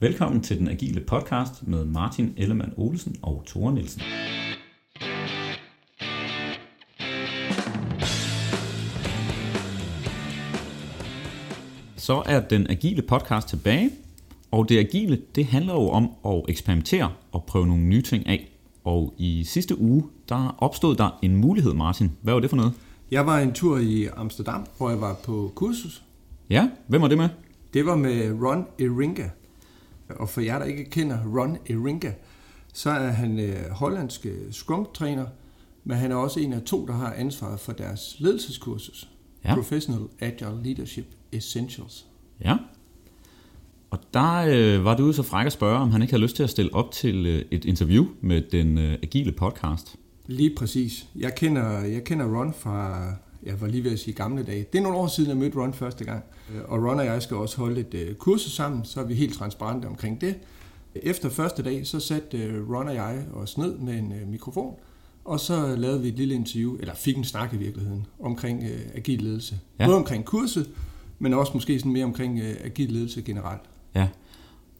Velkommen til den agile podcast med Martin Ellemann Olsen og Tore Nielsen. Så er den agile podcast tilbage, og det agile, det handler jo om at eksperimentere og prøve nogle nye ting af. Og i sidste uge, der opstod der en mulighed, Martin. Hvad var det for noget? Jeg var en tur i Amsterdam, hvor jeg var på kursus. Ja, hvem var det med? Det var med Ron Eringa. Og for jer, der ikke kender Ron Eringa, så er han øh, hollandsk Scrum-træner, men han er også en af to, der har ansvaret for deres ledelseskursus. Ja. Professional Agile Leadership Essentials. Ja. Og der øh, var du så fræk at spørge, om han ikke havde lyst til at stille op til øh, et interview med den øh, agile podcast. Lige præcis. Jeg kender, jeg kender Ron fra, jeg var lige ved at sige gamle dage. Det er nogle år siden, jeg mødte Ron første gang. Øh, Og Ron og jeg skal også holde et øh, kursus sammen, så er vi helt transparente omkring det. Efter første dag, så satte øh, Ron og jeg os ned med en øh, mikrofon, og så lavede vi et lille interview, eller fik en snak i virkeligheden, omkring øh, agil ledelse. Ja. Både omkring kurset, men også måske sådan mere omkring øh, agil ledelse generelt. Ja.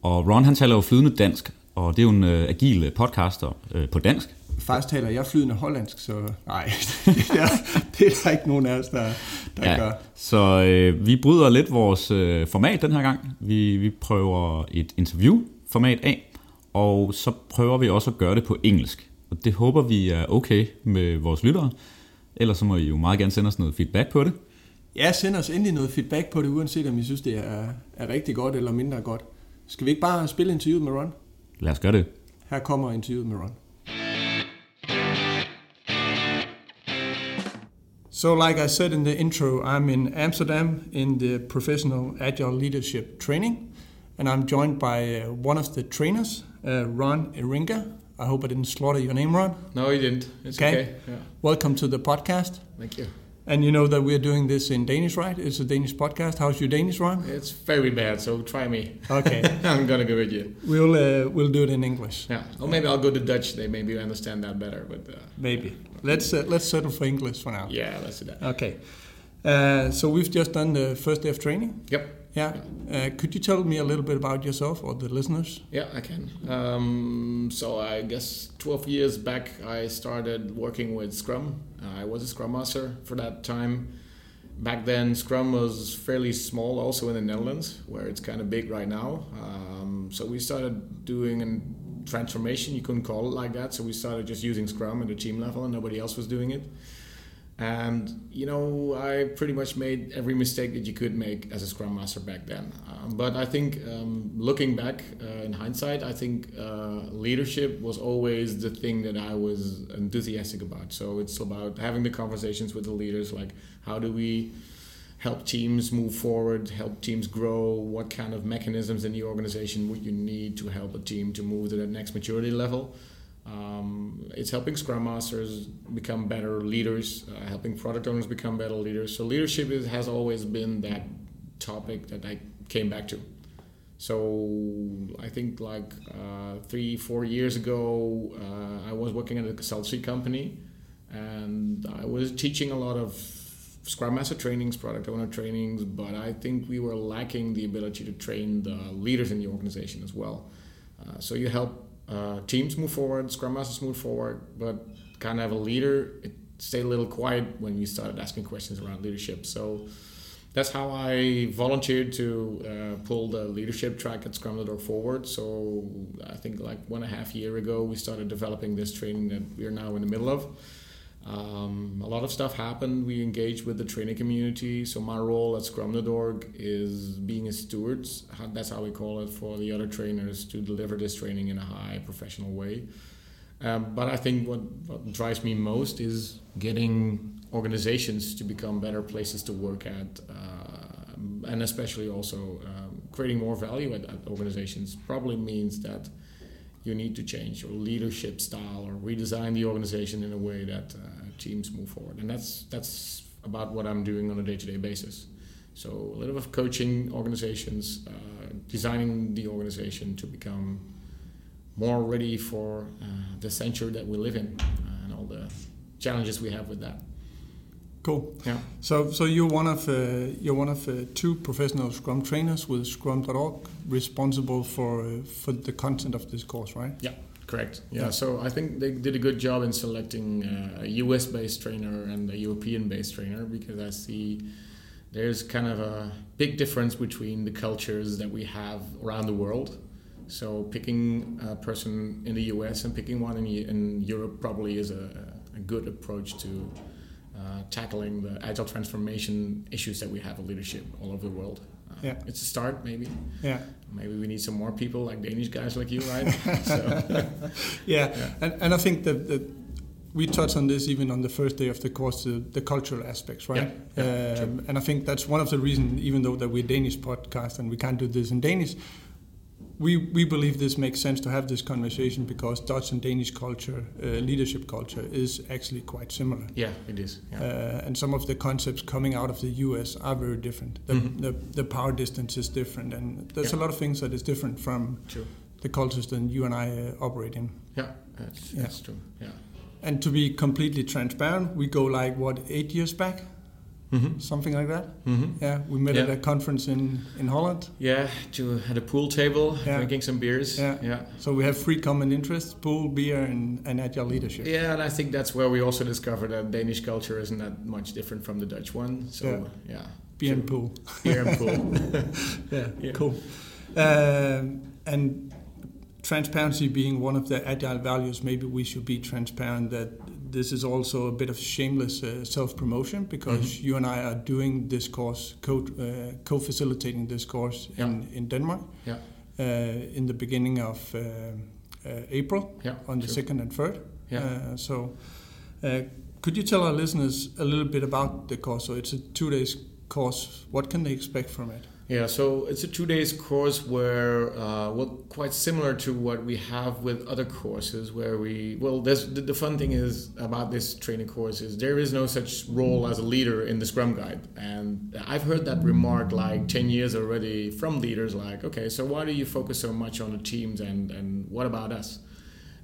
Og Ron han taler jo flydende dansk, og det er jo en øh, agil podcaster øh, på dansk. Faktisk taler jeg flydende hollandsk, så nej, det er, det er der ikke nogen af os, der, der ja. gør. Så øh, vi bryder lidt vores øh, format den her gang. Vi, vi prøver et interviewformat af, og så prøver vi også at gøre det på engelsk. Og det håber vi er okay med vores lyttere. Ellers så må I jo meget gerne sende os noget feedback på det. Ja, send os endelig noget feedback på det, uanset om I synes, det er, er rigtig godt eller mindre godt. Skal vi ikke bare spille interviewet med Ron? Lad os gøre det. Her kommer interviewet med Ron. So, like I said in the intro, I'm in Amsterdam in the professional agile leadership training, and I'm joined by uh, one of the trainers, uh, Ron Eringa. I hope I didn't slaughter your name, Ron. No, you didn't. It's Okay. okay. Yeah. Welcome to the podcast. Thank you. And you know that we're doing this in Danish, right? It's a Danish podcast. How's your Danish, Ron? It's very bad, so try me. Okay. I'm gonna go with you. We'll uh, we'll do it in English. Yeah. Or maybe I'll go to Dutch. They maybe understand that better. But uh, Maybe. Let's uh, let's settle for English for now. yeah, let's do that. Okay. Uh, so we've just done the first day of training. Yep. Yeah. Uh, could you tell me a little bit about yourself or the listeners? Yeah, I can. Um, so I guess 12 years back, I started working with Scrum. I was a Scrum Master for that time. Back then, Scrum was fairly small, also in the Netherlands, where it's kind of big right now. Um, so we started doing a transformation. You couldn't call it like that. So we started just using Scrum at the team level, and nobody else was doing it. And you know, I pretty much made every mistake that you could make as a Scrum Master back then. Um, but I think, um, looking back uh, in hindsight, I think uh, leadership was always the thing that I was enthusiastic about. So it's about having the conversations with the leaders, like how do we help teams move forward, help teams grow, what kind of mechanisms in the organization would you need to help a team to move to that next maturity level. Um, it's helping Scrum Masters become better leaders, uh, helping product owners become better leaders. So leadership is, has always been that topic that I came back to. So I think like uh, three, four years ago, uh, I was working at a consultancy company, and I was teaching a lot of Scrum Master trainings, product owner trainings, but I think we were lacking the ability to train the leaders in the organization as well. Uh, so you help uh, teams move forward, Scrum Masters move forward, but kind of a leader. It stayed a little quiet when we started asking questions around leadership. So that's how I volunteered to uh, pull the leadership track at Scrum.org forward. So I think like one and a half year ago, we started developing this training that we are now in the middle of. Um, a lot of stuff happened. We engaged with the training community. So my role at Scrum.org is being a steward. That's how we call it for the other trainers to deliver this training in a high professional way. Um, but I think what, what drives me most is getting organizations to become better places to work at, uh, and especially also um, creating more value at, at organizations. Probably means that you need to change your leadership style or redesign the organization in a way that uh, teams move forward. And that's that's about what I'm doing on a day-to-day basis. So a little bit of coaching organizations, uh, designing the organization to become more ready for uh, the century that we live in uh, and all the challenges we have with that. Cool. Yeah. So, so you're one of uh, you're one of uh, two professional Scrum trainers with Scrum.org, responsible for uh, for the content of this course, right? Yeah, correct. Yeah, Yeah. so I think they did a good job in selecting uh, a US-based trainer and a European-based trainer because I see there's kind of a big difference between the cultures that we have around the world. So picking a person in the US and picking one in, in Europe probably is a, a good approach to tackling the agile transformation issues that we have in leadership all over the world. Uh, Yeah. It's a start, maybe. Yeah. Maybe we need some more people like Danish guys like you, right? so, Yeah, Yeah. and and I think that, that we touched on this even on the first day of the course, the, the cultural aspects, right? Yeah, yeah, um, and I think that's one of the reasons, even though that we're Danish podcast and we can't do this in Danish, we we believe this makes sense to have this conversation because Dutch and Danish culture, uh, leadership culture, is actually quite similar. yeah, it is. Yeah. Uh, and some of the concepts coming out of the US are very different. The, Mhm. the, the power distance is different, and there's Yeah. a lot of things that is different from True. the cultures that you and I uh, operate in. Yeah, that's, Yeah. that's true. Yeah. And to be completely transparent, we go like what eight years back, Mm-hmm. something like that. Mm-hmm. Yeah, we met Yeah. at a conference in in Holland. Yeah, to at a pool table, Yeah. drinking some beers. Yeah. yeah. So we have three common interests: pool, beer, and, and agile leadership. Yeah, and I think that's where we also discovered that Danish culture isn't that much different from the Dutch one. So Yeah. yeah, Beer and pool. beer and pool. Yeah, Yeah. cool. Um, and transparency being one of the agile values, maybe we should be transparent that this is also a bit of shameless uh, self-promotion because Mhm. you and I are doing this course, co- uh, co-facilitating this course in, Yeah. in Denmark Yeah. uh, in the beginning of uh, uh, April Yeah, on the second and third. Yeah. Uh, so, uh, could you tell our listeners a little bit about the course? So it's a two days course. What can they expect from it? Yeah, so it's a two days course where, uh, well, quite similar to what we have with other courses, where we, well, the, the fun thing is about this training course is there is no such role as a leader in the Scrum Guide, and I've heard that remark like ten years already from leaders, like, okay, so why do you focus so much on the teams, and and what about us?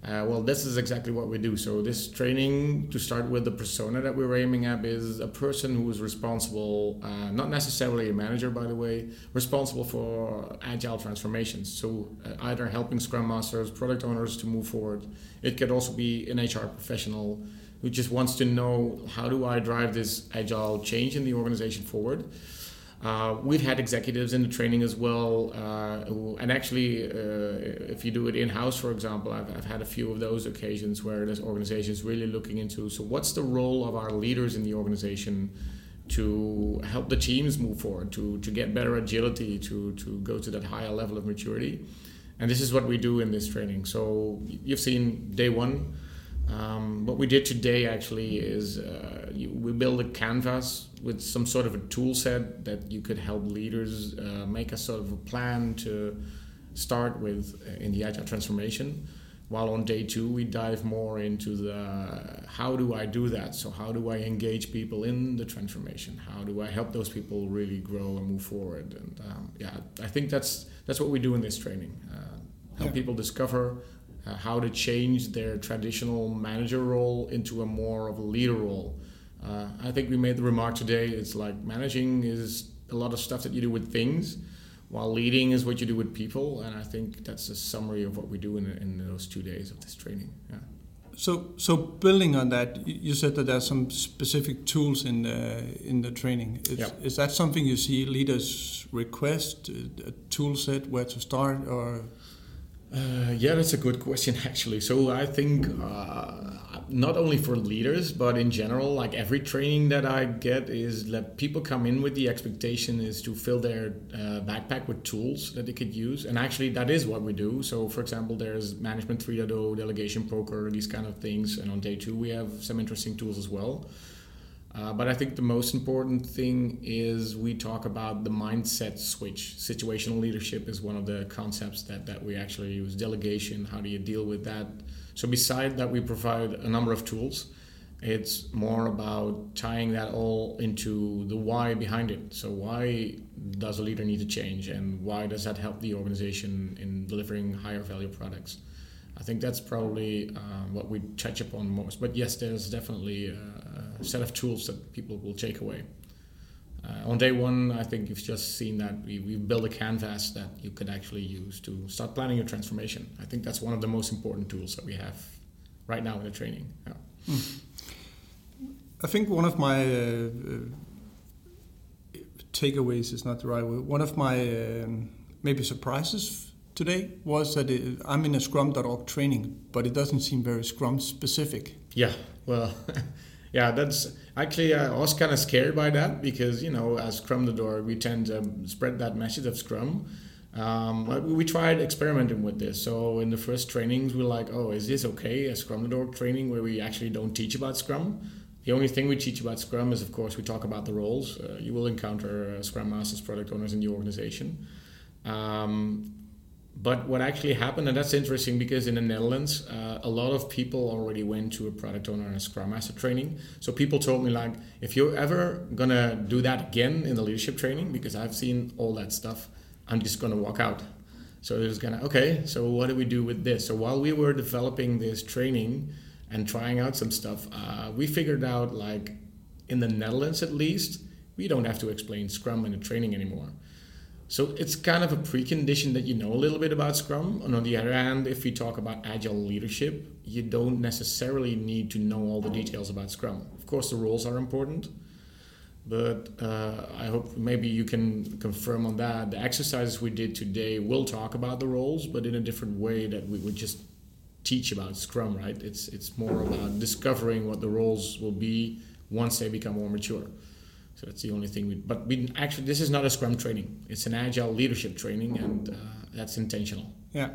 Uh, well, this is exactly what we do. So this training, to start with, the persona that we're aiming at is a person who is responsible, uh, not necessarily a manager, by the way, responsible for agile transformations. So uh, either helping Scrum Masters, product owners to move forward. It could also be an HR professional who just wants to know how do I drive this agile change in the organization forward. Uh, we've had executives in the training as well, uh, who, and actually, uh, if you do it in house, for example, I've, I've had a few of those occasions where this organization is really looking into so, what's the role of our leaders in the organization to help the teams move forward, to, to get better agility, to, to go to that higher level of maturity. And this is what we do in this training. So, you've seen day one. Um, what we did today actually is uh, you, we build a canvas with some sort of a tool set that you could help leaders uh, make a sort of a plan to start with uh, in the agile transformation. While on day two, we dive more into the how do I do that? So, how do I engage people in the transformation? How do I help those people really grow and move forward? And um, yeah, I think that's that's what we do in this training. Uh, help Yeah. people discover uh, how to change their traditional manager role into a more of a leader role. Uh, I think we made the remark today. It's like managing is a lot of stuff that you do with things, while leading is what you do with people. And I think that's a summary of what we do in, in those two days of this training. Yeah. So, so building on that, you said that there are some specific tools in the in the training. Is, Yeah. is that something you see leaders request a tool set where to start, or Uh, yeah, that's a good question actually. So I think uh, not only for leaders, but in general, like every training that I get is that people come in with the expectation is to fill their uh, backpack with tools that they could use, and actually that is what we do. So for example, there's management 3.0, delegation poker, these kind of things, and on day two we have some interesting tools as well. Uh, but I think the most important thing is we talk about the mindset switch. Situational leadership is one of the concepts that, that we actually use. Delegation, how do you deal with that? So, beside that, we provide a number of tools. It's more about tying that all into the why behind it. So, why does a leader need to change, and why does that help the organization in delivering higher value products? I think that's probably uh, what we touch upon most. But yes, there's definitely uh, set of tools that people will take away. Uh, on day one, I think you've just seen that we, we built a canvas that you could actually use to start planning your transformation. I think that's one of the most important tools that we have right now in the training. Yeah. Mm. I think one of my uh, takeaways is not the right word. One of my um, maybe surprises today was that it, I'm in a Scrum.org training, but it doesn't seem very Scrum specific. Yeah, well, yeah, that's actually I was kind of scared by that because you know as Scrum.org we tend to spread that message of Scrum. Um, we tried experimenting with this. So in the first trainings, we are like, oh, is this okay? A Scrum.org training where we actually don't teach about Scrum. The only thing we teach about Scrum is, of course, we talk about the roles. Uh, you will encounter uh, Scrum Masters, product owners in the organization. Um, but what actually happened, and that's interesting because in the Netherlands, uh, a lot of people already went to a product owner and a Scrum Master training. So people told me like, if you're ever gonna do that again in the leadership training, because I've seen all that stuff, I'm just gonna walk out. So it was gonna okay. So what do we do with this? So while we were developing this training, and trying out some stuff, uh, we figured out like in the Netherlands at least, we don't have to explain Scrum in the training anymore. So it's kind of a precondition that you know a little bit about Scrum. And on the other hand, if we talk about agile leadership, you don't necessarily need to know all the details about Scrum. Of course, the rules are important, but uh, I hope maybe you can confirm on that. The exercises we did today will talk about the roles, but in a different way that we would just teach about Scrum, right? It's it's more about discovering what the roles will be once they become more mature. So that's the only thing. We, but we actually this is not a Scrum training. It's an agile leadership training, and uh, that's intentional. Yeah,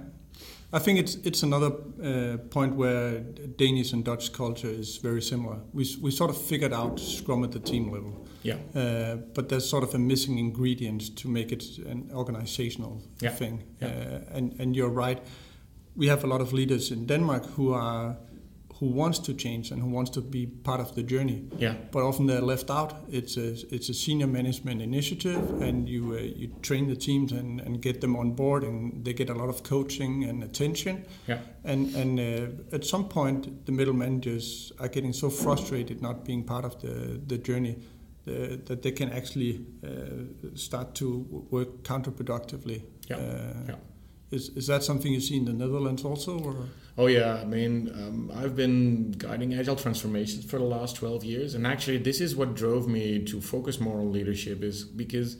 I think it's it's another uh, point where Danish and Dutch culture is very similar. We we sort of figured out Scrum at the team level. Yeah. Uh, but there's sort of a missing ingredient to make it an organizational yeah. thing. Yeah. Uh, and and you're right we have a lot of leaders in Denmark who are who wants to change and who wants to be part of the journey. Yeah. But often they're left out. It's a it's a senior management initiative, and you uh, you train the teams and, and get them on board, and they get a lot of coaching and attention. Yeah. And and uh, at some point, the middle managers are getting so frustrated not being part of the the journey. Uh, that they can actually uh, start to work counterproductively. Yeah. Uh, yeah. Is, is that something you see in the Netherlands also? Or? Oh yeah, I mean, um, I've been guiding agile transformations for the last 12 years, and actually, this is what drove me to focus more on leadership. Is because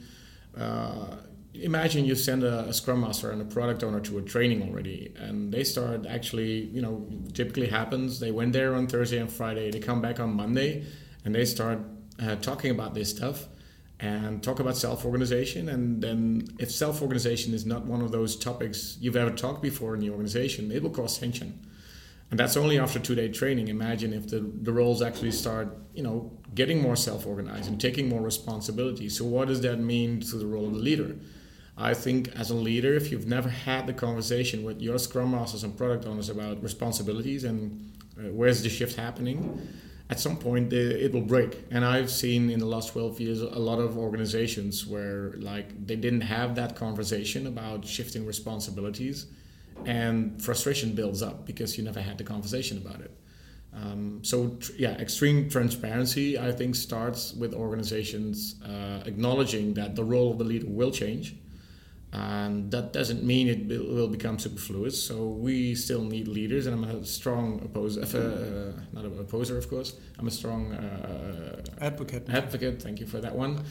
uh, imagine you send a, a, scrum master and a product owner to a training already, and they start actually, you know, typically happens. They went there on Thursday and Friday. They come back on Monday, and they start uh, talking about this stuff and talk about self-organization. And then if self-organization is not one of those topics you've ever talked before in the organization it will cause tension. And that's only after two-day training. Imagine if the, the roles actually start you know getting more self-organized and taking more responsibility. So what does that mean to the role of the leader? I think as a leader if you've never had the conversation with your scrum masters and product owners about responsibilities and uh, where's the shift happening at some point it will break. And i've seen in the last 12 years a lot of organizations where like they didn't have that conversation about shifting responsibilities and frustration builds up because you never had the conversation about it. Um, so tr- yeah extreme transparency i think starts with organizations uh, acknowledging that the role of the leader will change and that doesn't mean it will become superfluous. So we still need leaders, and I'm a strong opposer, uh, not an opposer, of course. I'm a strong uh, advocate. Advocate. Thank you for that one.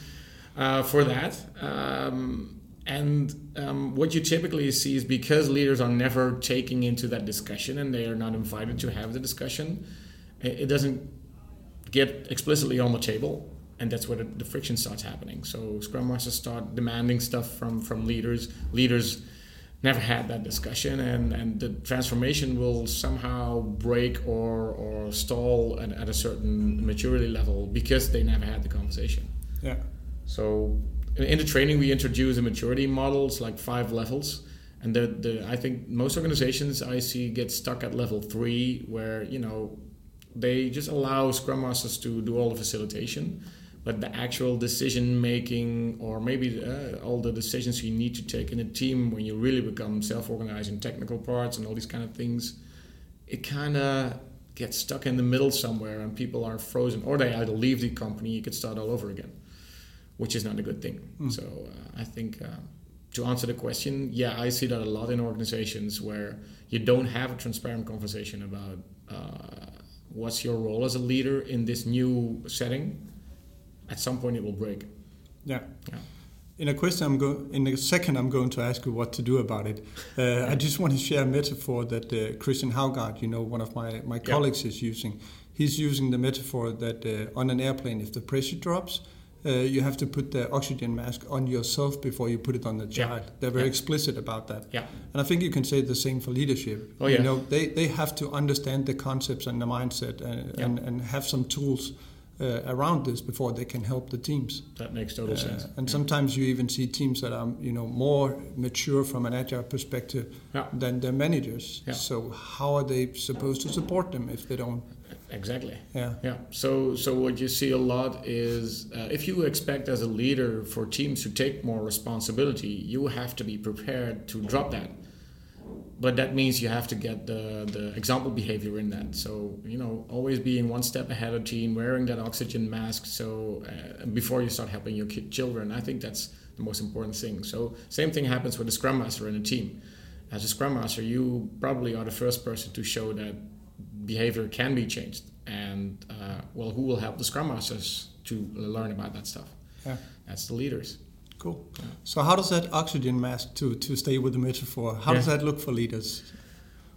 Uh, for that, um, and um, what you typically see is because leaders are never taking into that discussion, and they are not invited to have the discussion. It, it doesn't get explicitly on the table and that's where the, the, friction starts happening. So Scrum Masters start demanding stuff from from leaders. Leaders never had that discussion, and and the transformation will somehow break or or stall at, at a certain maturity level because they never had the conversation. Yeah. So in the training we introduce a maturity models like five levels. And the, the I think most organizations I see get stuck at level three, where you know they just allow Scrum Masters to do all the facilitation, but the actual decision making or maybe uh, all the decisions you need to take in a team when you really become self-organized in technical parts and all these kind of things it kind of gets stuck in the middle somewhere and people are frozen, or they either leave the company, you could start all over again, which is not a good thing. Mm. So uh, I think uh, to answer the question, yeah, I see that a lot in organizations where you don't have a transparent conversation about uh, what's your role as a leader in this new setting. At some point, it will break. Yeah. Yeah in a question I'm go- in a second I'm going to ask you what to do about it. Uh, I just want to share a metaphor that uh, Christian Haugaard, you know, one of my, my colleagues is using. He's using the metaphor that uh, on an airplane, if the pressure drops, uh, you have to put the oxygen mask on yourself before you put it on the child. Yeah. They're very yeah. explicit about that. Yeah. And I think you can say the same for leadership. Oh, yeah. You know, they, they have to understand the concepts and the mindset and, uh, and, and have some tools uh, around this before they can help the teams. That makes total uh, sense. And yeah. sometimes you even see teams that are you know more mature from an agile perspective yeah. than their managers. Yeah. So how are they supposed to support them if they don't? Exactly. Yeah. Yeah. So so what you see a lot is uh, if you expect as a leader for teams to take more responsibility, you have to be prepared to drop that but that means you have to get the, the example behavior in that. So you know, always being one step ahead of team, wearing that oxygen mask. So uh, before you start helping your kid, children, I think that's the most important thing. So same thing happens with the scrum master in a team. As a scrum master, you probably are the first person to show that behavior can be changed. And uh, well, who will help the scrum masters to learn about that stuff? Yeah. That's the leaders. Cool. So how does that oxygen mask, to, to stay with the metaphor, how yeah. does that look for leaders?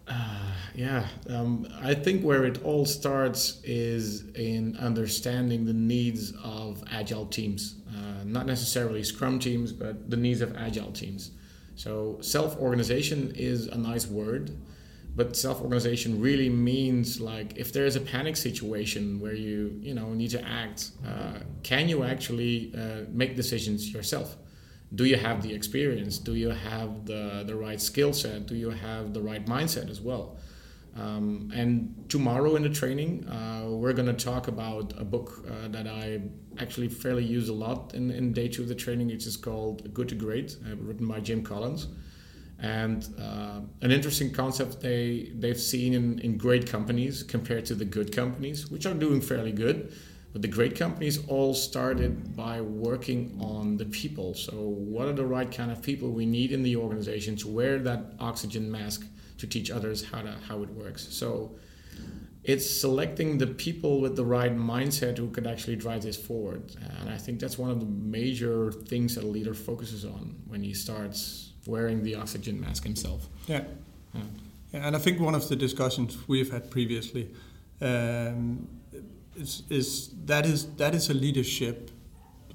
Uh, yeah, um, I think where it all starts is in understanding the needs of agile teams, uh, not necessarily Scrum teams, but the needs of agile teams. So self-organization is a nice word, but self-organization really means like if there is a panic situation where you you know need to act uh, can you actually uh, make decisions yourself? Do you have the experience? Do you have the, the right skill set? Do you have the right mindset as well? Um, and tomorrow in the training uh, we're going to talk about a book uh, that i actually fairly use a lot in, in day two of the training. Which is called good to great uh, written by jim collins and uh, an interesting concept they they've seen in, in great companies compared to the good companies, which are doing fairly good. But the great companies all started by working on the people. So, what are the right kind of people we need in the organization to wear that oxygen mask to teach others how to how it works? So, it's selecting the people with the right mindset who could actually drive this forward. And I think that's one of the major things that a leader focuses on when he starts wearing the oxygen mask himself. Yeah. yeah. yeah and I think one of the discussions we've had previously um, is, is that is that is a leadership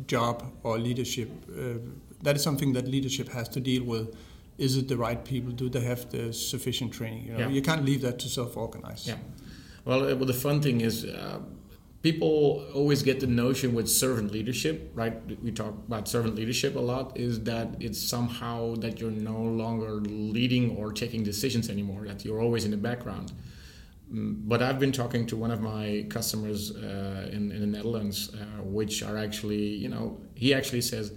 job or leadership. Uh, that is something that leadership has to deal with. Is it the right people? Do they have the sufficient training? You know, yeah. you can't leave that to self-organize. Yeah. Well, uh, well, the fun thing is, uh, people always get the notion with servant leadership, right? We talk about servant leadership a lot, is that it's somehow that you're no longer leading or taking decisions anymore, that you're always in the background. Mm, but I've been talking to one of my customers uh, in, in the Netherlands, uh, which are actually, you know, he actually says,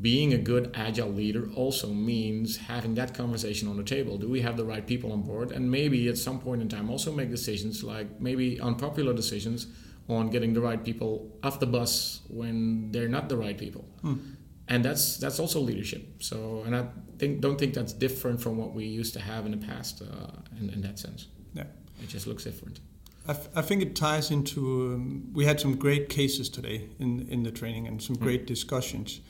being a good agile leader also means having that conversation on the table. Do we have the right people on board? And maybe at some point in time also make decisions like maybe unpopular decisions on getting the right people off the bus when they're not the right people. Hmm. And that's that's also leadership. So, and I think don't think that's different from what we used to have in the past uh, in, in that sense. Yeah, it just looks different. I, I think it ties into. Um, we had some great cases today in in the training and some hmm. great discussions.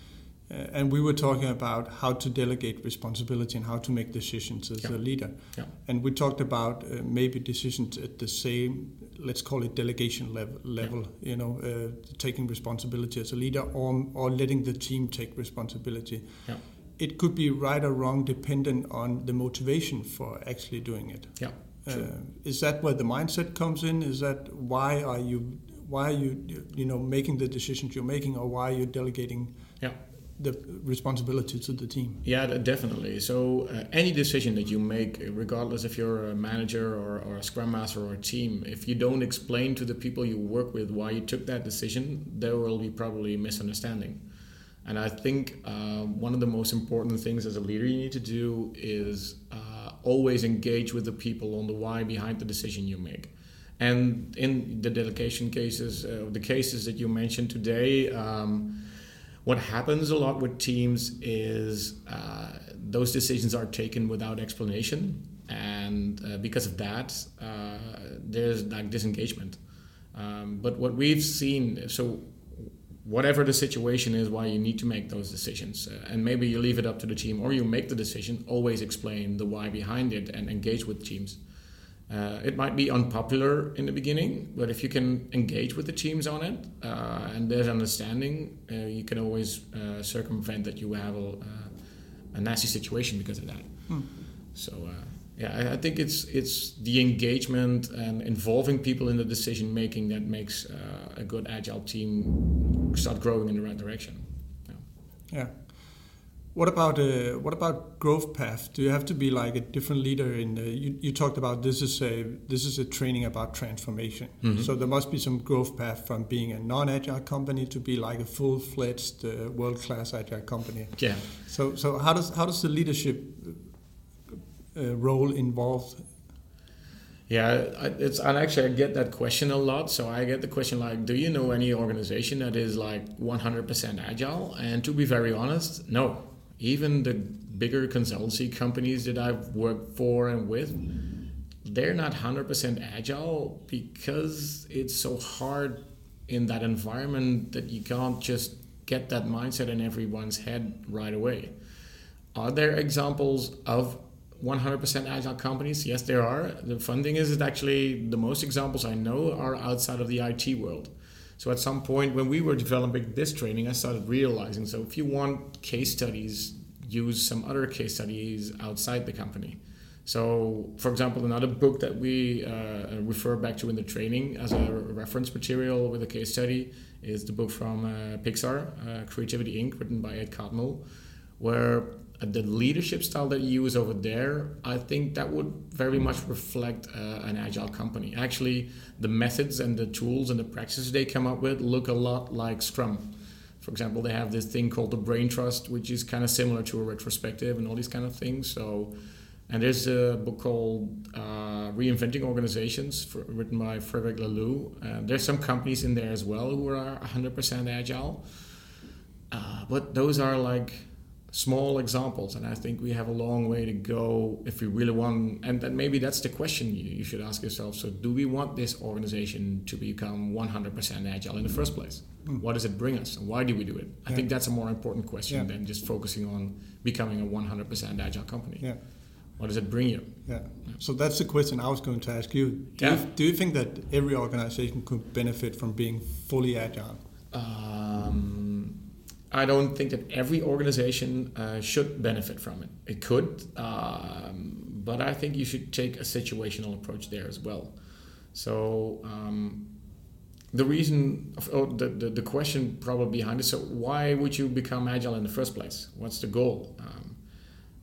Uh, and we were talking about how to delegate responsibility and how to make decisions as yeah. a leader. Yeah. And we talked about uh, maybe decisions at the same, let's call it delegation level, level yeah. you know, uh, taking responsibility as a leader or, or letting the team take responsibility. It could be right or wrong dependent on the motivation for actually doing it. Yeah. Uh, is that where the mindset comes in? Is that why are you why are you you know making the decisions you're making, or why are you delegating yeah the responsibility to the team. Yeah, definitely. So uh, any decision that you make, regardless if you're a manager or, or, a scrum master or a team, if you don't explain to the people you work with why you took that decision, there will be probably misunderstanding. And I think uh, one of the most important things as a leader you need to do is uh, always engage with the people on the why behind the decision you make. And in the delegation cases, uh, the cases that you mentioned today, um, what happens a lot with teams is uh, those decisions are taken without explanation, and uh, because of that, uh, there's like disengagement. Um, but what we've seen, so whatever the situation is why you need to make those decisions uh, and maybe you leave it up to the team or you make the decision always explain the why behind it and engage with teams uh, it might be unpopular in the beginning but if you can engage with the teams on it uh, and there's understanding uh, you can always uh, circumvent that you have a, uh, a, nasty situation because of that hmm. so yeah, I think it's it's the engagement and involving people in the decision making that makes uh, a good agile team start growing in the right direction. Yeah. yeah. What about uh, what about growth path? Do you have to be like a different leader in the? You, you talked about this is a this is a training about transformation. Mm-hmm. So there must be some growth path from being a non-agile company to be like a full-fledged uh, world-class agile company. Yeah. So so how does how does the leadership uh, role involved? Yeah, it's and actually I get that question a lot. So I get the question like, do you know any organization that is like 100% agile? And to be very honest, no. Even the bigger consultancy companies that I've worked for and with, they're not 100% agile because it's so hard in that environment that you can't just get that mindset in everyone's head right away. Are there examples of 100% agile companies? Yes there are. The fun thing is that actually the most examples i know are outside of the it world so at some point when we were developing this training i started realizing so if you want case studies use some other case studies outside the company. So for example another book that we uh, refer back to in the training as a reference material with a case study is the book from uh, pixar uh, creativity inc. written by ed catmull where the leadership style that you use over there, I think that would very much reflect uh, an agile company. Actually, the methods and the tools and the practices they come up with look a lot like Scrum. For example, they have this thing called the brain trust, which is kind of similar to a retrospective and all these kind of things. So, and there's a book called uh, Reinventing Organizations, for, written by Frederic Laloux. Uh, there's some companies in there as well who are 100% agile, uh, but those are like small examples and i think we have a long way to go if we really want and then maybe that's the question you, you should ask yourself so do we want this organization to become 100% agile in the first place mm. what does it bring us and why do we do it i think that's a more important question yeah. than just focusing on becoming a 100% agile company yeah what does it bring you yeah. yeah. so that's the question i was going to ask you do, yeah. you do you think that every organization could benefit from being fully agile um, I don't think that every organization uh, should benefit from it. It could, um, but I think you should take a situational approach there as well. So um, the reason, of, oh, the, the, the question probably behind it. So why would you become agile in the first place? What's the goal? Um,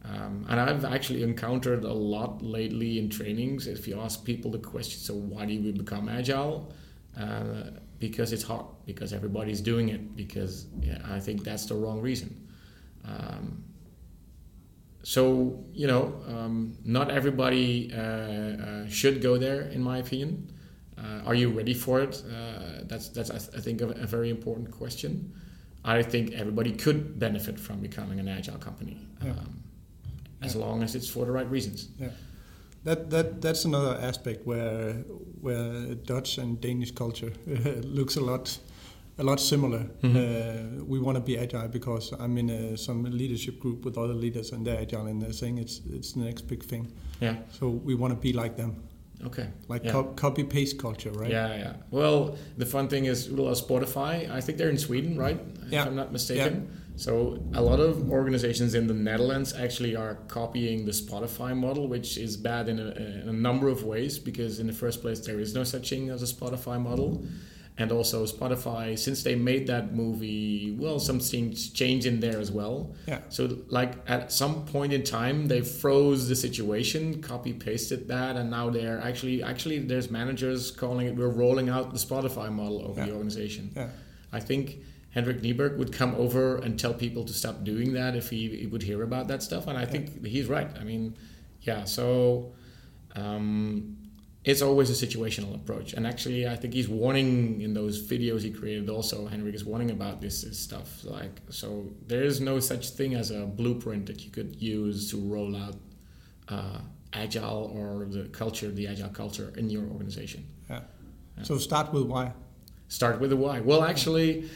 um, and I've actually encountered a lot lately in trainings. If you ask people the question, so why do we become agile? Uh, because it's hard, because everybody's doing it, because yeah, I think that's the wrong reason. Um, so, you know, um, not everybody uh, uh, should go there, in my opinion. Uh, are you ready for it? Uh, that's, that's I, th- I, think, a, a, very important question. I think everybody could benefit from becoming an agile company, yeah. Um, as yeah. long as it's for the right reasons. Yeah that that that's another aspect where where Dutch and Danish culture looks a lot a lot similar. Mm-hmm. Uh, we want to be agile because I'm in a, some leadership group with other leaders and they're agile and they're saying it's it's the next big thing. Yeah. So we want to be like them. Okay. Like yeah. co- copy paste culture, right? Yeah, yeah. Well, the fun thing is, well, Spotify. I think they're in Sweden, right? Yeah. If I'm not mistaken. Yeah so a lot of organizations in the Netherlands actually are copying the Spotify model, which is bad in a, in a, number of ways because in the first place there is no such thing as a Spotify model. And also Spotify, since they made that movie, well, some things change in there as well. Yeah. So like at some point in time, they froze the situation, copy pasted that, and now they're actually actually there's managers calling it we're rolling out the Spotify model over yeah. the organization. Yeah. I think Henrik Kniberg would come over and tell people to stop doing that if he, he would hear about that stuff. And I think he's right. I mean, yeah, so um, it's always a situational approach. And actually, I think he's warning in those videos he created. Also, Henrik is warning about this, this stuff. Like, so there is no such thing as a blueprint that you could use to roll out uh, agile or the culture, the agile culture in your organization. Yeah. yeah. So start with why. Start with the why. Well, actually.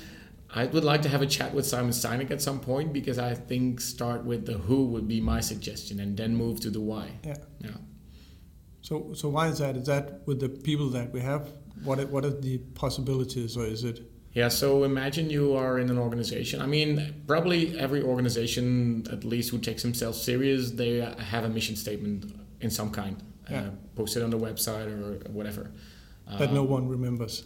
I would like to have a chat with Simon Sinek at some point because I think start with the who would be my suggestion and then move to the why. Yeah. Yeah. So, so why is that? Is that with the people that we have? What what are the possibilities, or is it? Yeah. So imagine you are in an organization. I mean, probably every organization, at least who takes themselves serious, they have a mission statement in some kind, uh, yeah. uh, posted on the website or whatever. That uh, no one remembers.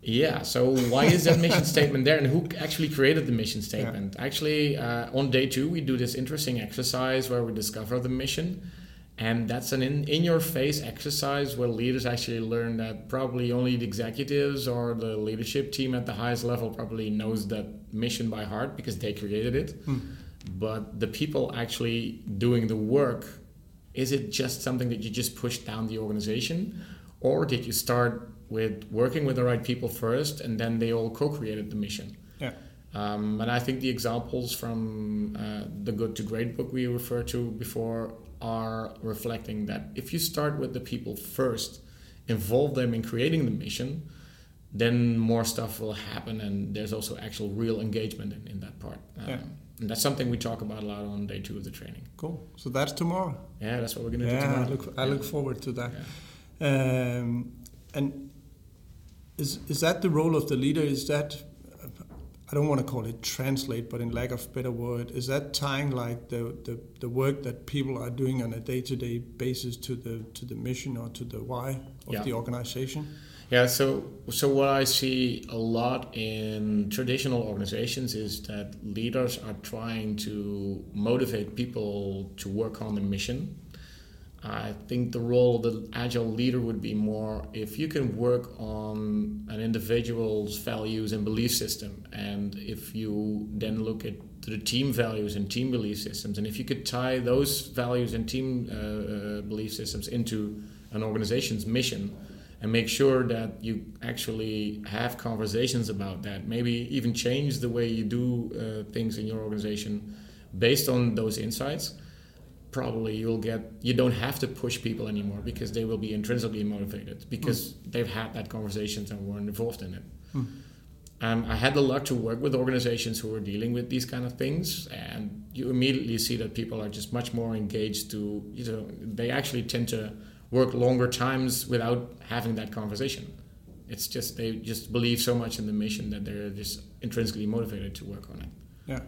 Yeah. So why is that mission statement there, and who actually created the mission statement? Yeah. Actually, uh, on day two, we do this interesting exercise where we discover the mission, and that's an in, in your face exercise where leaders actually learn that probably only the executives or the leadership team at the highest level probably knows that mission by heart because they created it. Hmm. But the people actually doing the work, is it just something that you just push down the organization, or did you start with working with the right people first, and then they all co-created the mission. Yeah. Um, and I think the examples from uh, the Good to Great book we referred to before are reflecting that if you start with the people first, involve them in creating the mission, then more stuff will happen, and there's also actual real engagement in, in that part. Um, yeah. And that's something we talk about a lot on day two of the training. Cool. So that's tomorrow. Yeah, that's what we're going to yeah, do tomorrow. I look, I look forward to that. Yeah. Um, and is is that the role of the leader? Is that I don't want to call it translate, but in lack of better word, is that tying like the, the, the work that people are doing on a day to day basis to the to the mission or to the why of yeah. the organization? Yeah, so so what I see a lot in traditional organizations is that leaders are trying to motivate people to work on the mission I think the role of the agile leader would be more if you can work on an individual's values and belief system, and if you then look at the team values and team belief systems, and if you could tie those values and team uh, uh, belief systems into an organization's mission, and make sure that you actually have conversations about that, maybe even change the way you do uh, things in your organization based on those insights probably you'll get you don't have to push people anymore because they will be intrinsically motivated because mm. they've had that conversations and were involved in it. Mm. Um, I had the luck to work with organizations who were dealing with these kind of things, and you immediately see that people are just much more engaged. To you know, they actually tend to work longer times without having that conversation. It's just they just believe so much in the mission that they're just intrinsically motivated to work on it. Yeah.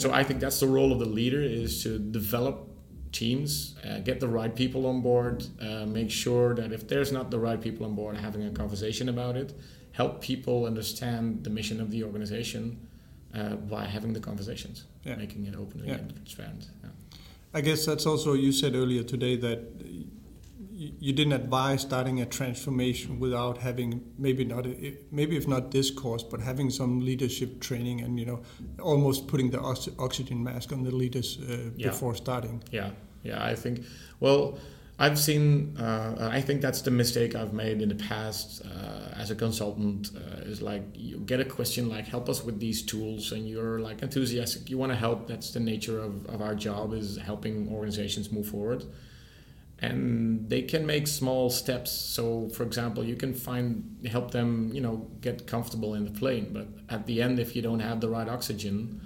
So I think that's the role of the leader is to develop teams, uh, get the right people on board, uh, make sure that if there's not the right people on board, having a conversation about it, help people understand the mission of the organization uh, by having the conversations, yeah. making it open yeah. and transparent. Yeah. I guess that's also you said earlier today that you didn't advise starting a transformation without having maybe not maybe if not this course but having some leadership training and you know almost putting the oxygen mask on the leaders uh, yeah. before starting. Yeah. Yeah i think well i've seen uh, i think that's the mistake i've made in the past uh, as a consultant uh, is like you get a question like help us with these tools and you're like enthusiastic. You want to help that's the nature of, of our job is helping organizations move forward and they can make small steps. So for example you can find help them you know get comfortable in the plane. But at the end if you don't have the right oxygen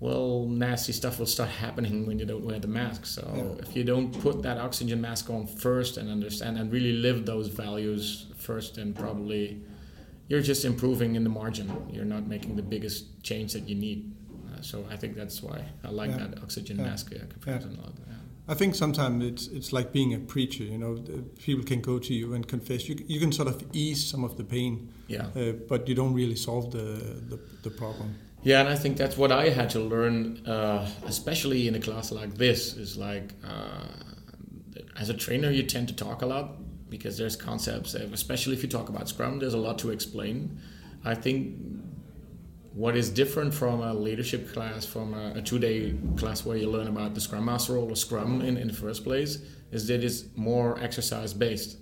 well nasty stuff will start happening when you don't wear the mask. So yeah. if you don't put that oxygen mask on first and understand and really live those values first then probably you're just improving in the margin. You're not making the biggest change that you need. Uh, so i think that's why i like yeah. that oxygen yeah. mask uh, comparison a lot I think sometimes it's it's like being a preacher. You know, people can go to you and confess. You you can sort of ease some of the pain. Yeah. Uh, but you don't really solve the, the, the problem. Yeah, and I think that's what I had to learn, uh, especially in a class like this. Is like uh, as a trainer, you tend to talk a lot because there's concepts. Especially if you talk about Scrum, there's a lot to explain. I think what is different from a leadership class, from a, a two-day class where you learn about the Scrum Master role or Scrum in, in the first place, is that it's more exercise-based.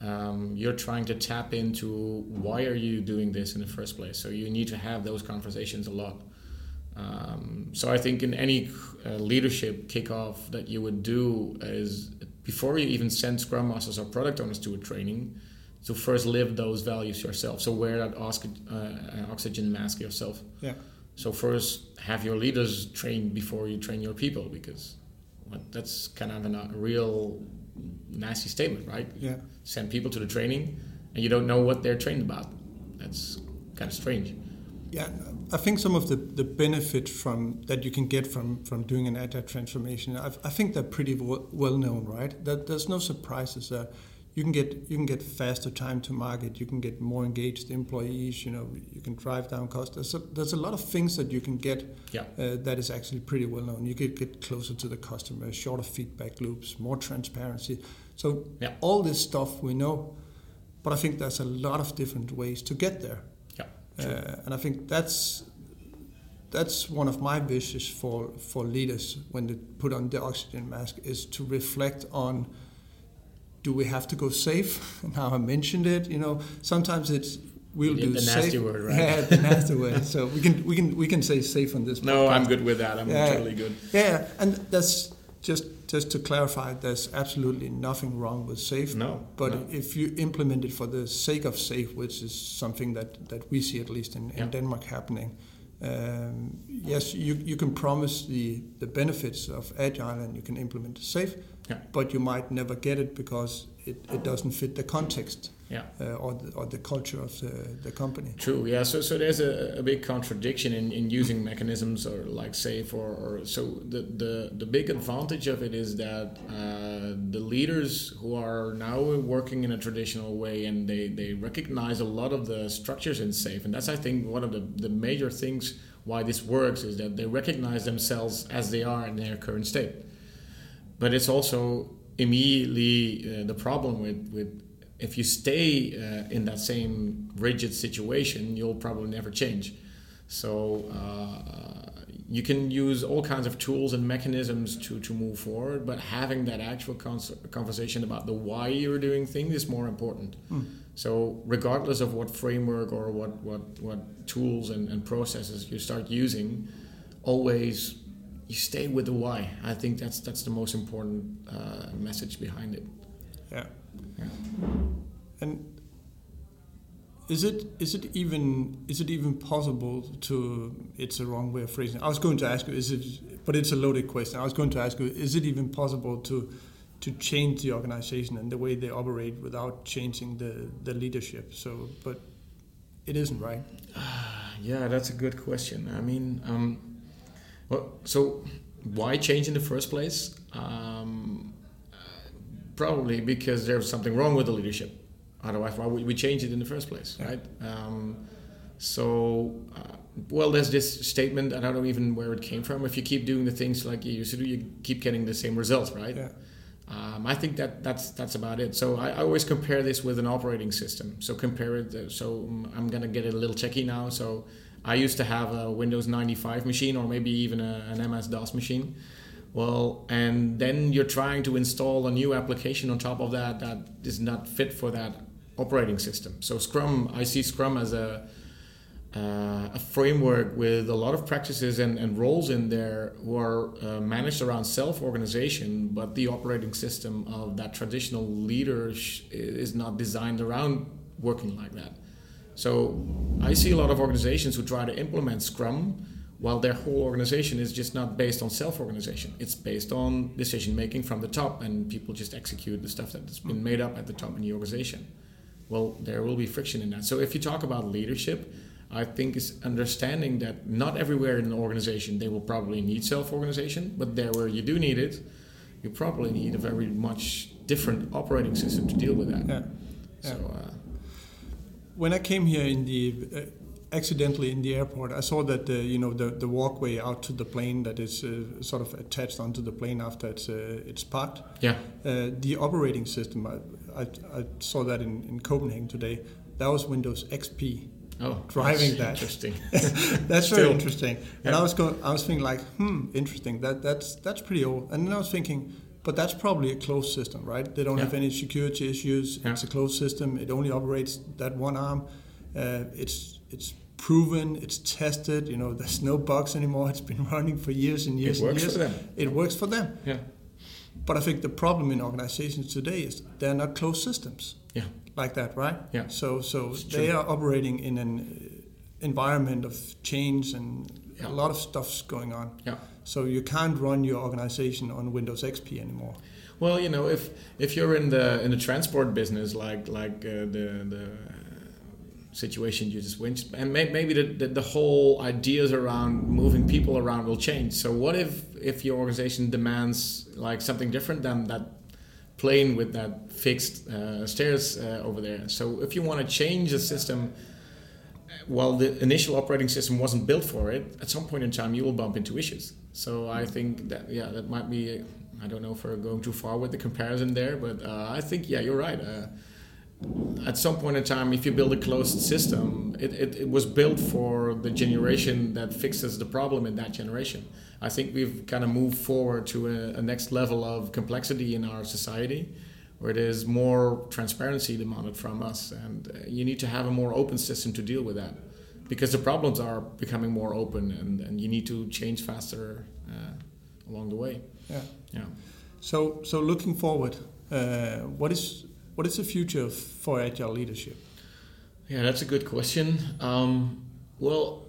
um, you're trying to tap into why are you doing this in the first place. So you need to have those conversations a lot. Um, so I think in any uh, leadership kickoff that you would do is before you even send Scrum Masters or product owners to a training, to first live those values yourself. So wear that uh, oxygen mask yourself. Yeah. So first have your leaders trained before you train your people because that's kind of a real nasty statement, right? Yeah. Send people to the training and you don't know what they're trained about. That's kind of strange. Yeah, I think some of the, the benefit from that you can get from, from doing an agile transformation, I, I think they're pretty well, well known, right? That there's no surprises there. You can get you can get faster time to market. You can get more engaged employees. You know, you can drive down costs. There's a, there's a lot of things that you can get yeah. uh, that is actually pretty well known. You can get closer to the customer, shorter feedback loops, more transparency. So yeah. all this stuff we know, but I think there's a lot of different ways to get there. Yeah. Uh, and I think that's that's one of my wishes for, for leaders when they put on the oxygen mask is to reflect on do we have to go safe? now I mentioned it, you know, sometimes it's we'll do the safe. nasty word, right? Yeah, the nasty word. So we can we can we can say safe on this. No, podcast. I'm good with that. I'm yeah. totally good. Yeah, and that's just just to clarify, there's absolutely nothing wrong with safe. No. But no. if you implement it for the sake of safe, which is something that, that we see at least in, in yeah. Denmark happening, um, yes, you, you can promise the, the benefits of agile and you can implement safe, yeah. but you might never get it because it, it doesn't fit the context yeah. uh, or, the, or the culture of the, the company. True, yeah. So, so there's a, a big contradiction in, in using mechanisms or like safe or, or so the, the, the big advantage of it is that uh, the leaders who are now working in a traditional way and they, they recognize a lot of the structures in safe and that's I think one of the, the major things why this works is that they recognize themselves as they are in their current state. But it's also immediately uh, the problem with, with if you stay uh, in that same rigid situation, you'll probably never change. So uh, you can use all kinds of tools and mechanisms to, to move forward, but having that actual conversation about the why you're doing things is more important. Mm. So regardless of what framework or what, what, what tools and, and processes you start using, always you stay with the why. I think that's that's the most important uh, message behind it. Yeah. yeah. And is it is it even is it even possible to? It's a wrong way of phrasing. I was going to ask you, is it? But it's a loaded question. I was going to ask you, is it even possible to to change the organization and the way they operate without changing the the leadership? So, but it isn't, right? yeah, that's a good question. I mean, um, well, so why change in the first place? Um, probably because there's something wrong with the leadership. Otherwise, why would we change it in the first place, right? Um, so, uh, well, there's this statement. and I don't know even where it came from. If you keep doing the things like you used to do, you keep getting the same results, right? Yeah. Um, I think that that's that's about it. So I, I, always compare this with an operating system. So compare it. Uh, so um, I'm gonna get it a little checky now. So I used to have a Windows 95 machine or maybe even a, an MS DOS machine. Well, and then you're trying to install a new application on top of that that is not fit for that operating system. So Scrum, I see Scrum as a uh, a framework with a lot of practices and, and roles in there who are uh, managed around self-organization, but the operating system of that traditional leader is not designed around working like that. So I see a lot of organizations who try to implement Scrum while their whole organization is just not based on self-organization. It's based on decision making from the top, and people just execute the stuff that's been made up at the top in the organization. Well, there will be friction in that. So if you talk about leadership, I think is understanding that not everywhere in an organization they will probably need self-organization, but there where you do need it, you probably need a very much different operating system to deal with that. Yeah. yeah. So. Uh, when I came here in the uh, accidentally in the airport, I saw that the you know the, the walkway out to the plane that is uh, sort of attached onto the plane after it's uh, it's parked. Yeah. Uh, the operating system, I, I, I, saw that in, in Copenhagen today. That was Windows XP. Oh, driving that. Interesting. that's very interesting. And I was going, I was thinking like, hmm, interesting. That that's that's pretty old. And then I was thinking, But that's probably a closed system, right? They don't Yeah. have any security issues. Yeah. It's a closed system. It only operates that one arm. Uh, it's it's proven. It's tested. You know, there's no bugs anymore. It's been running for years and years It works and years. for them. It works for them. Yeah. But I think the problem in organizations today is they're not closed systems Yeah. like that, right? Yeah. So so It's they true. are operating in an environment of change and Yeah. a lot of stuff's going on. Yeah. So you can't run your organization on Windows XP anymore. Well, you know, if if you're in the in the transport business, like like uh, the the situation you just went, and may, maybe the, the the whole ideas around moving people around will change. So what if if your organization demands like something different than that plane with that fixed uh, stairs uh, over there? So if you want to change the system. While the initial operating system wasn't built for it, at some point in time you will bump into issues. So I think that yeah, that might be I don't know if we're going too far with the comparison there, but uh, I think yeah, you're right. Uh, at some point in time, if you build a closed system, it, it, it was built for the generation that fixes the problem in that generation. I think we've kind of moved forward to a, a next level of complexity in our society where there's more transparency demanded from us, and uh, you need to have a more open system to deal with that because the problems are becoming more open and, and you need to change faster uh, along the way. Yeah. Yeah. So so looking forward, uh, what is what is the future for agile leadership? Yeah, that's a good question. Um, well,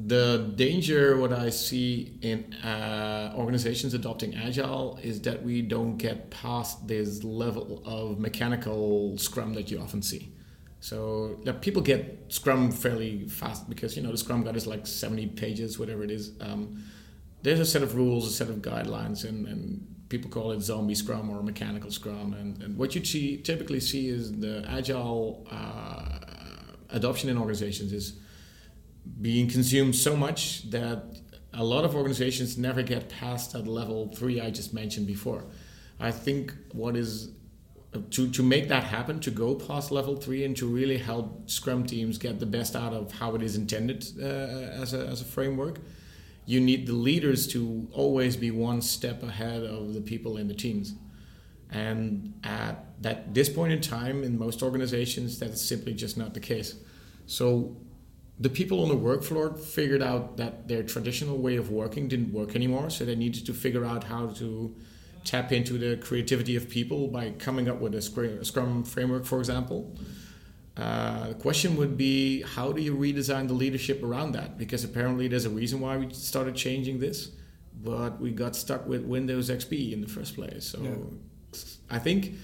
the danger what I see in uh, organizations adopting agile is that we don't get past this level of mechanical scrum that you often see. So that people get scrum fairly fast because you know the scrum guide is like 70 pages, whatever it is. Um, there's a set of rules, a set of guidelines, and, and people call it zombie scrum or mechanical scrum. And, and what you see, typically see is the agile uh, adoption in organizations is being consumed so much that a lot of organizations never get past that level three I just mentioned before. I think what is to, to make that happen, to go past level three and to really help Scrum teams get the best out of how it is intended uh, as, a, as a framework, you need the leaders to always be one step ahead of the people in the teams. And at that this point in time, in most organizations, that is simply just not the case. So the people on the work floor figured out that their traditional way of working didn't work anymore. So they needed to figure out how to tap into the creativity of people by coming up with a Scrum framework, for example. Uh, the question would be how do you redesign the leadership around that? Because apparently there's a reason why we started changing this, but we got stuck with Windows XP in the first place. So Yeah. I think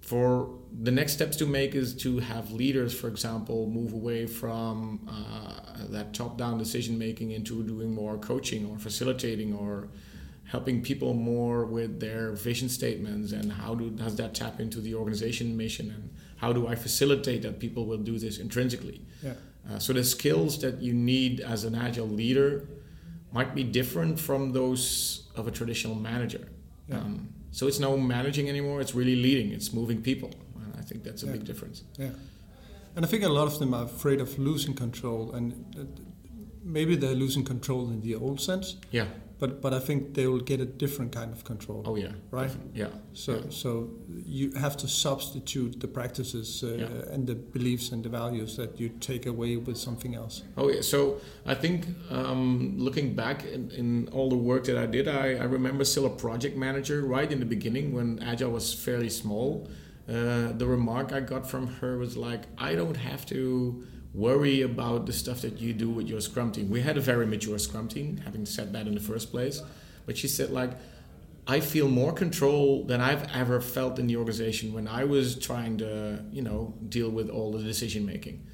for the next steps to make is to have leaders, for example, move away from uh, that top-down decision making into doing more coaching or facilitating or helping people more with their vision statements and how do, does that tap into the organization mission and how do I facilitate that people will do this intrinsically. Yeah. Uh, so the skills that you need as an agile leader might be different from those of a traditional manager. Yeah. Um, so it's no managing anymore; it's really leading. It's moving people, and I think that's a Yeah. big difference. Yeah. And I think a lot of them are afraid of losing control, and uh, maybe they're losing control in the old sense, Yeah. But but I think they will get a different kind of control. Oh yeah. Right. Yeah. So yeah. so you have to substitute the practices uh, Yeah. and the beliefs and the values that you take away with something else. Oh yeah. So I think um, looking back in, in all the work that I did, I, I remember still a project manager right in the beginning when Agile was fairly small. Uh, the remark I got from her was like, "I don't have to." Worry about the stuff that you do with your scrum team. We had a very mature scrum team, having said that in the first place. But she said, like, I feel more control than I've ever felt in the organization when I was trying to, you know, deal with all the decision making.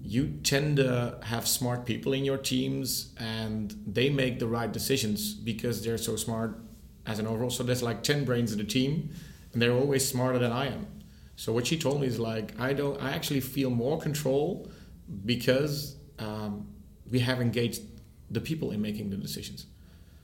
You tend to have smart people in your teams and they make the right decisions because they're so smart as an overall. So there's like 10 brains in the team and they're always smarter than I am. So what she told me is like, I don't, I actually feel more control because um, we have engaged the people in making the decisions.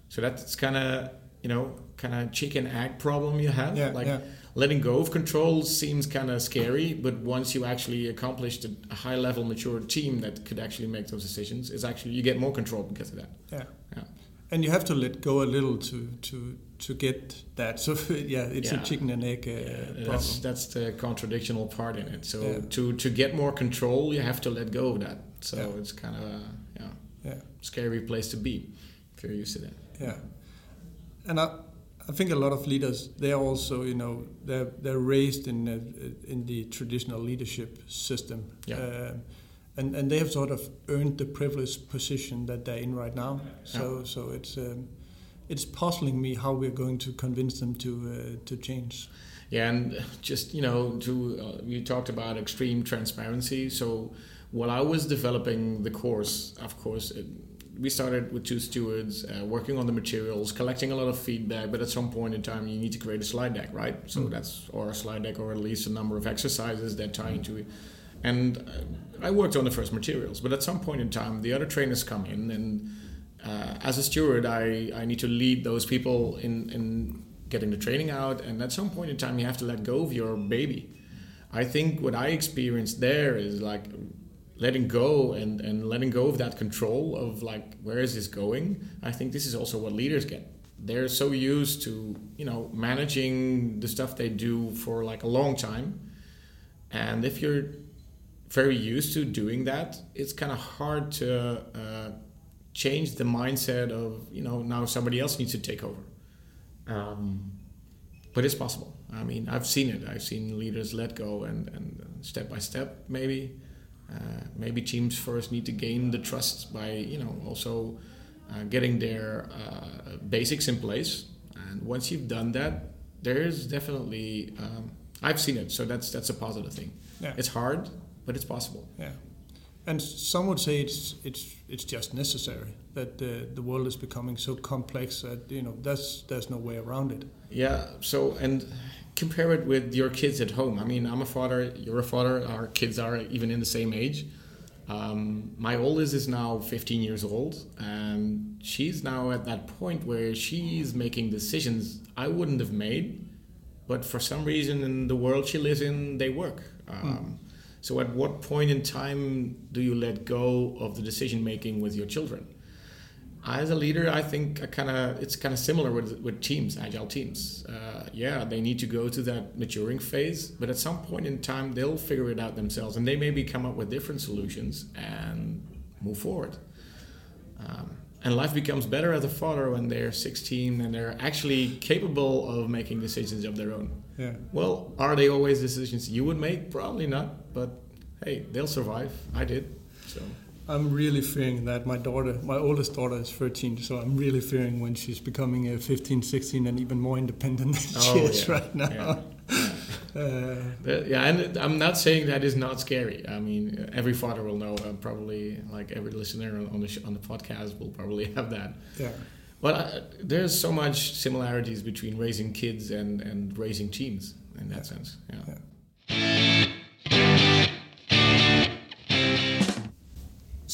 So that's kind of you know kind of chicken egg problem you have. Yeah, like yeah. letting go of control seems kind of scary, but once you actually accomplished a, a high level mature team that could actually make those decisions, is actually you get more control because of that. Yeah. Yeah. And you have to let go a little to to to get that. So yeah, it's Yeah. a chicken and egg uh, Yeah, problem. that's that's the contradictional part in it. So Yeah. to to get more control, you have to let go of that. So it's kind of a yeah, yeah, scary place to be if you're used to that. yeah. And I, I think a lot of leaders they're also you know they're they're raised in the, in the traditional leadership system. Yeah. Uh, and, and they have sort of earned the privileged position that they're in right now. So so it's um, it's puzzling me how we're going to convince them to uh, to change. Yeah, and just you know, to uh, we talked about extreme transparency. So while I was developing the course, of course, it, we started with two stewards uh, working on the materials, collecting a lot of feedback. But at some point in time, you need to create a slide deck, right? So Mm. that's or a slide deck, or at least a number of exercises that tie into it. And uh, I worked on the first materials, but at some point in time, the other trainers come in, and uh, as a steward, I, I need to lead those people in, in getting the training out. And at some point in time, you have to let go of your baby. I think what I experienced there is like letting go and, and letting go of that control of like where is this going. I think this is also what leaders get. They're so used to you know managing the stuff they do for like a long time, and if you're very used to doing that, it's kind of hard to uh, change the mindset of you know now somebody else needs to take over. Um, but it's possible. I mean, I've seen it. I've seen leaders let go and, and step by step, maybe. Uh, maybe teams first need to gain the trust by, you know, also uh, getting their uh, basics in place. And once you've done that, there's definitely, um, I've seen it. So that's that's a positive thing. Yeah. It's hard, but it's possible. Yeah, and some would say it's it's it's just necessary that the the world is becoming so complex that you know there's there's no way around it. Yeah. So and compare it with your kids at home. I mean, I'm a father. You're a father. Our kids are even in the same age. Um, my oldest is now 15 years old, and she's now at that point where she's making decisions I wouldn't have made, but for some reason in the world she lives in, they work. Um, So, at what point in time do you let go of the decision making with your children? as a leader, I think I kind of it's kind of similar with with teams, agile teams. Uh, yeah, they need to go to that maturing phase, but at some point in time, they'll figure it out themselves, and they maybe come up with different solutions and move forward. Um, and life becomes better as a father when they're 16 and they're actually capable of making decisions of their own. Yeah, Well, are they always decisions you would make? Probably not, but hey, they'll survive. I did, so. I'm really fearing that my daughter, my oldest daughter, is 13, so I'm really fearing when she's becoming uh, 15, 16, and even more independent than she Oh, is yeah, right now. yeah, yeah. Uh, That- yeah, and I'm not saying that is not scary. I mean, every father will know. Uh, probably, like every listener on the sh- on the podcast will probably have that. yeah, But uh, there's so much similarities between raising kids and, and raising teams in that sense. Yeah.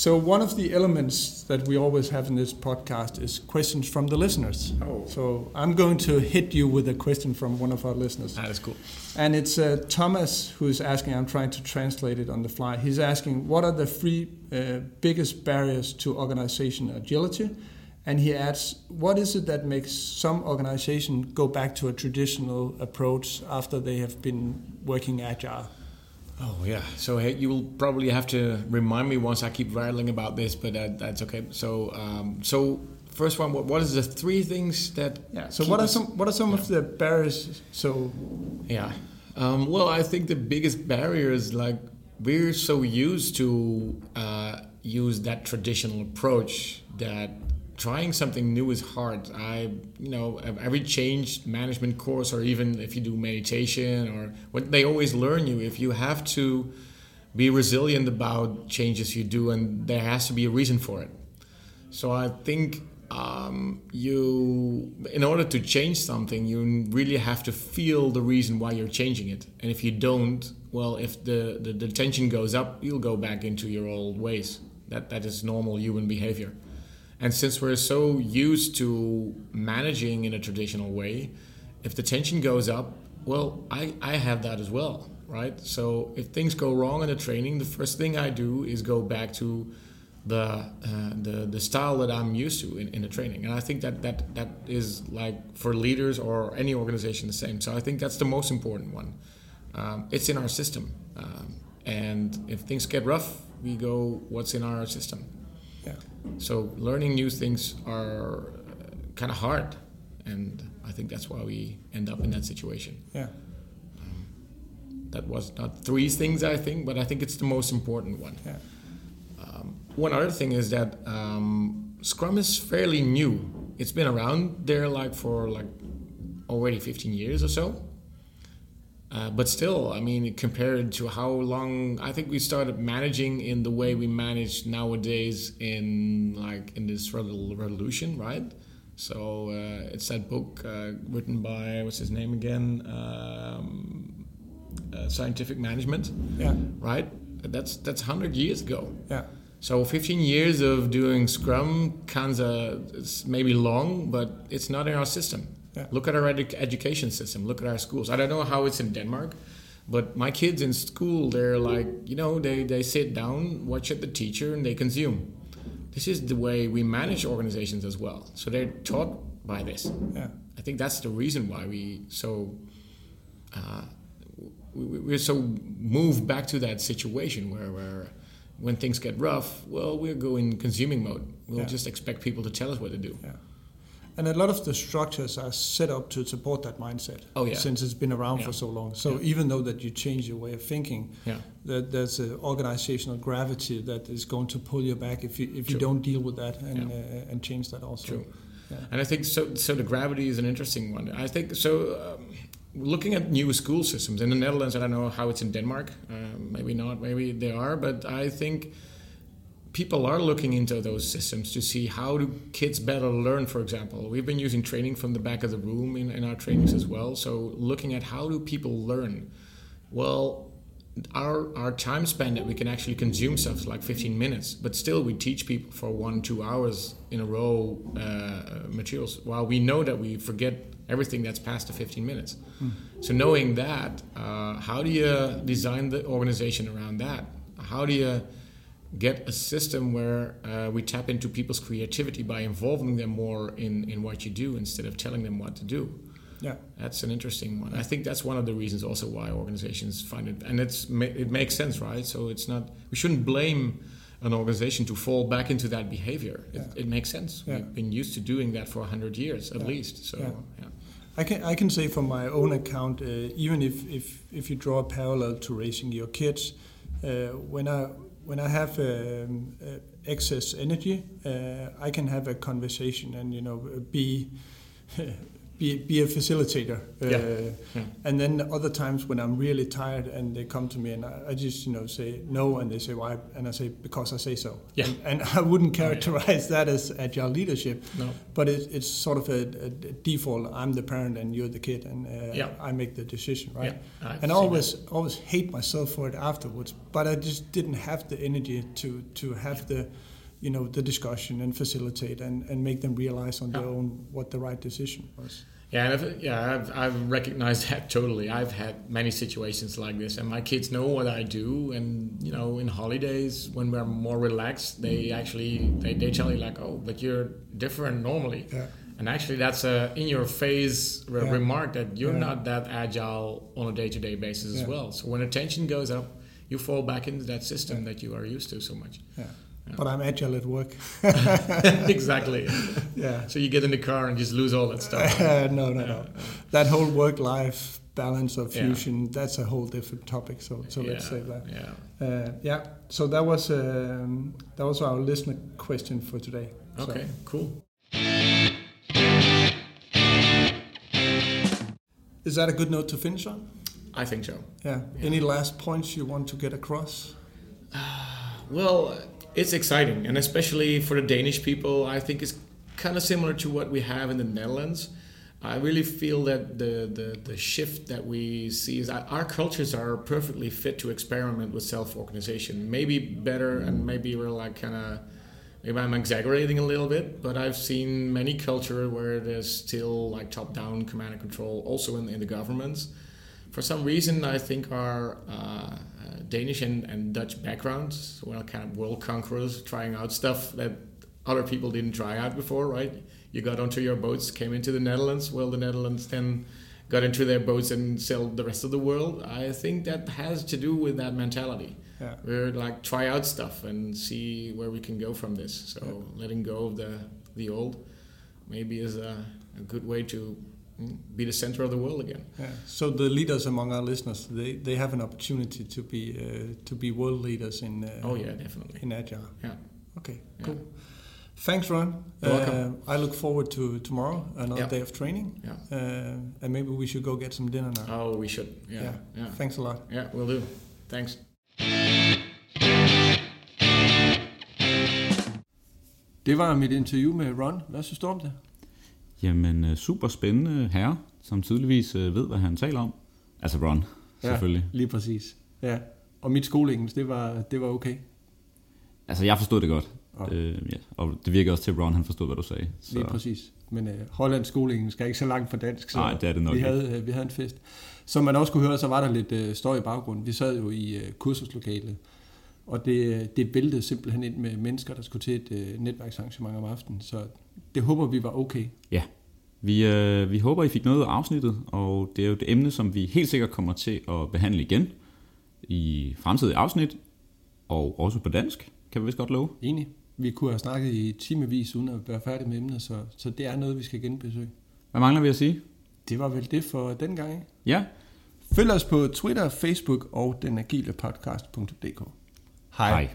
So one of the elements that we always have in this podcast is questions from the listeners. Oh. So I'm going to hit you with a question from one of our listeners. That is cool. And it's uh, Thomas who's asking, I'm trying to translate it on the fly. He's asking, what are the three uh, biggest barriers to organization agility? And he adds, what is it that makes some organization go back to a traditional approach after they have been working agile? Oh yeah. So hey, you will probably have to remind me once I keep rattling about this, but that, that's okay. So um, so first one, what, what is the three things that? Yeah. So what are some what are some of the barriers? So Yeah. Um, well, I think the biggest barrier is like we're so used to uh, use that traditional approach that trying something new is hard. I, you know, every change management course, or even if you do meditation, or what they always learn you, if you have to be resilient about changes you do, and there has to be a reason for it. So I think um, you, in order to change something, you really have to feel the reason why you're changing it. And if you don't, well, if the, the, the tension goes up, you'll go back into your old ways. That that is normal human behavior. And since we're so used to managing in a traditional way, if the tension goes up, well, I, I have that as well, right? So if things go wrong in the training, the first thing I do is go back to the uh, the the style that I'm used to in, in the training, and I think that that that is like for leaders or any organization the same. So I think that's the most important one. Um, it's in our system, um, and if things get rough, we go, "What's in our system?" So learning new things are kind of hard, and I think that's why we end up in that situation. Yeah. That was not three things I think, but I think it's the most important one. Yeah. Um, one other thing is that um, Scrum is fairly new. It's been around there like for like already 15 years or so. Uh, but still, I mean, compared to how long I think we started managing in the way we manage nowadays in like in this revolution, right? So uh, it's that book uh, written by what's his name again? Um, uh, scientific management. Yeah. Right. That's that's hundred years ago. Yeah. So 15 years of doing Scrum, Kanza, it's maybe long, but it's not in our system. Yeah. Look at our edu- education system. Look at our schools. I don't know how it's in Denmark, but my kids in school, they're like, you know, they, they sit down, watch at the teacher, and they consume. This is the way we manage organizations as well. So they're taught by this. Yeah. I think that's the reason why we so uh, we, we're so moved back to that situation where, where when things get rough, well, we're going consuming mode. We'll Yeah. just expect people to tell us what to do. Yeah. And a lot of the structures are set up to support that mindset. Oh, yeah. Since it's been around Yeah. for so long. So Yeah. even though that you change your way of thinking, Yeah. that there's an organizational gravity that is going to pull you back if you if you don't deal with that and uh, and change that also. True. And I think so. So the gravity is an interesting one. I think so. Um, looking at new school systems in the Netherlands, I don't know how it's in Denmark. Uh, maybe not. Maybe they are. But I think people are looking into those systems to see how do kids better learn. For example, we've been using training from the back of the room in, in our trainings as well. So looking at how do people learn. Well, our our time span that we can actually consume stuff is like 15 minutes, but still we teach people for one two hours in a row uh, materials. While we know that we forget everything that's past the 15 minutes. So knowing that, uh, how do you design the organization around that? How do you get a system where uh, we tap into people's creativity by involving them more in, in what you do instead of telling them what to do? Yeah. That's an interesting one. I think that's one of the reasons also why organizations find it, and it's it makes sense, right? So it's not we shouldn't blame an organization to fall back into that behavior. It, Yeah. it makes sense. Yeah. We've been used to doing that for hundred years at Yeah. least. So Yeah. yeah. I can I can say from my own account, uh, even if, if if you draw a parallel to raising your kids, uh, when I when I have um, uh, excess energy, uh, I can have a conversation and you know be be, be a facilitator. Uh, Yeah. And then other times when I'm really tired and they come to me and I, I just you know say no and they say why and I say because I say so. Yeah. And, and I wouldn't characterize that as agile leadership No. but it, it's sort of a, a default. I'm the parent and you're the kid, and uh, Yeah. I make the decision, right? Yeah, I've and I always always hate myself for it afterwards. But I just didn't have the energy to to have the, you know, the discussion and facilitate and, and make them realize on their own what the right decision was. Yeah, and if, yeah, I've, I've recognized that totally. I've had many situations like this, and my kids know what I do. And you know, in holidays when we're more relaxed, they mm. actually they, they tell you like, "Oh, but you're different normally." Yeah. And actually, that's a in your face re- Yeah. remark that you're Yeah. not that agile on a day to day basis as well. So when attention goes up, you fall back into that system that you are used to so much. Yeah. Yeah. But I'm agile at work. exactly. yeah. So you get in the car and just lose all that stuff. no, no, no. That whole work-life balance of fusion, that's a whole different topic. So, so let's Yeah, save that. Yeah. Uh, yeah. So that was um, that was our listener question for today. So- Okay. Cool. Is that a good note to finish on? I think so. Yeah. Any last points you want to get across? Well, it's exciting, and especially for the Danish people, I think it's kind of similar to what we have in the Netherlands. I really feel that the, the, the shift that we see is our cultures are perfectly fit to experiment with self organization. Maybe better, and maybe we're like kind of, maybe I'm exaggerating a little bit, but I've seen many culture where there's still like top down command and control, also in, in the governments. For some reason, I think our uh, Uh, Danish and, and Dutch backgrounds. We're kind of world conquerors, trying out stuff that other people didn't try out before, right? You got onto your boats, came into the Netherlands. Well, the Netherlands then got into their boats and sailed the rest of the world. I think that has to do with that mentality. Yeah. We're like try out stuff and see where we can go from this. So Yeah. letting go of the the old maybe is a, a good way to be the center of the world again. Yeah. So the leaders among our listeners, they, they have an opportunity to be uh, to be world leaders in uh, Oh yeah, definitely. in agile. Yeah. Okay, Yeah. cool. Thanks, Ron. You're welcome. Uh, I look forward to tomorrow, another Yeah. day of training, Yeah. uh, and maybe we should go get some dinner now. Oh, we should. Yeah. Yeah. Yeah. Thanks a lot. Yeah, we'll do. Thanks. Det var mit interview med Ron. Hvad synes du om det? Jamen, øh, super spændende herre, som tydeligvis øh, ved, hvad han taler om. Altså Ron, selvfølgelig. Lige præcis. Ja. Og mit skoleengelsk, det var, det var okay. Altså, jeg forstod det godt. Ja. Øh, ja. Og det virker også til, at Ron han forstod, hvad du sagde. Så, Lige præcis. Men øh, Hollands skoleengelsk er ikke så langt fra dansk, så Nej, det er det nok vi, havde, øh, vi havde en fest. Som man også kunne høre, så var der lidt øh, støj i baggrunden. Vi sad jo i øh, kursuslokalet, og det, det væltede simpelthen ind med mennesker, der skulle til et øh, netværksarrangement om aftenen. Så det håber vi var okay. Ja, vi, øh, vi håber, I fik noget af afsnittet, og det er jo et emne, som vi helt sikkert kommer til at behandle igen i fremtidige afsnit, og også på dansk, kan vi vist godt love. Enig. Vi kunne have snakket i timevis uden at være færdige med emnet, så, så det er noget, vi skal genbesøge. Hvad mangler vi at sige? Det var vel det for den gang. ikke? Ja, Følg os på Twitter, Facebook og denagilepodcast.dk. Hej. hej.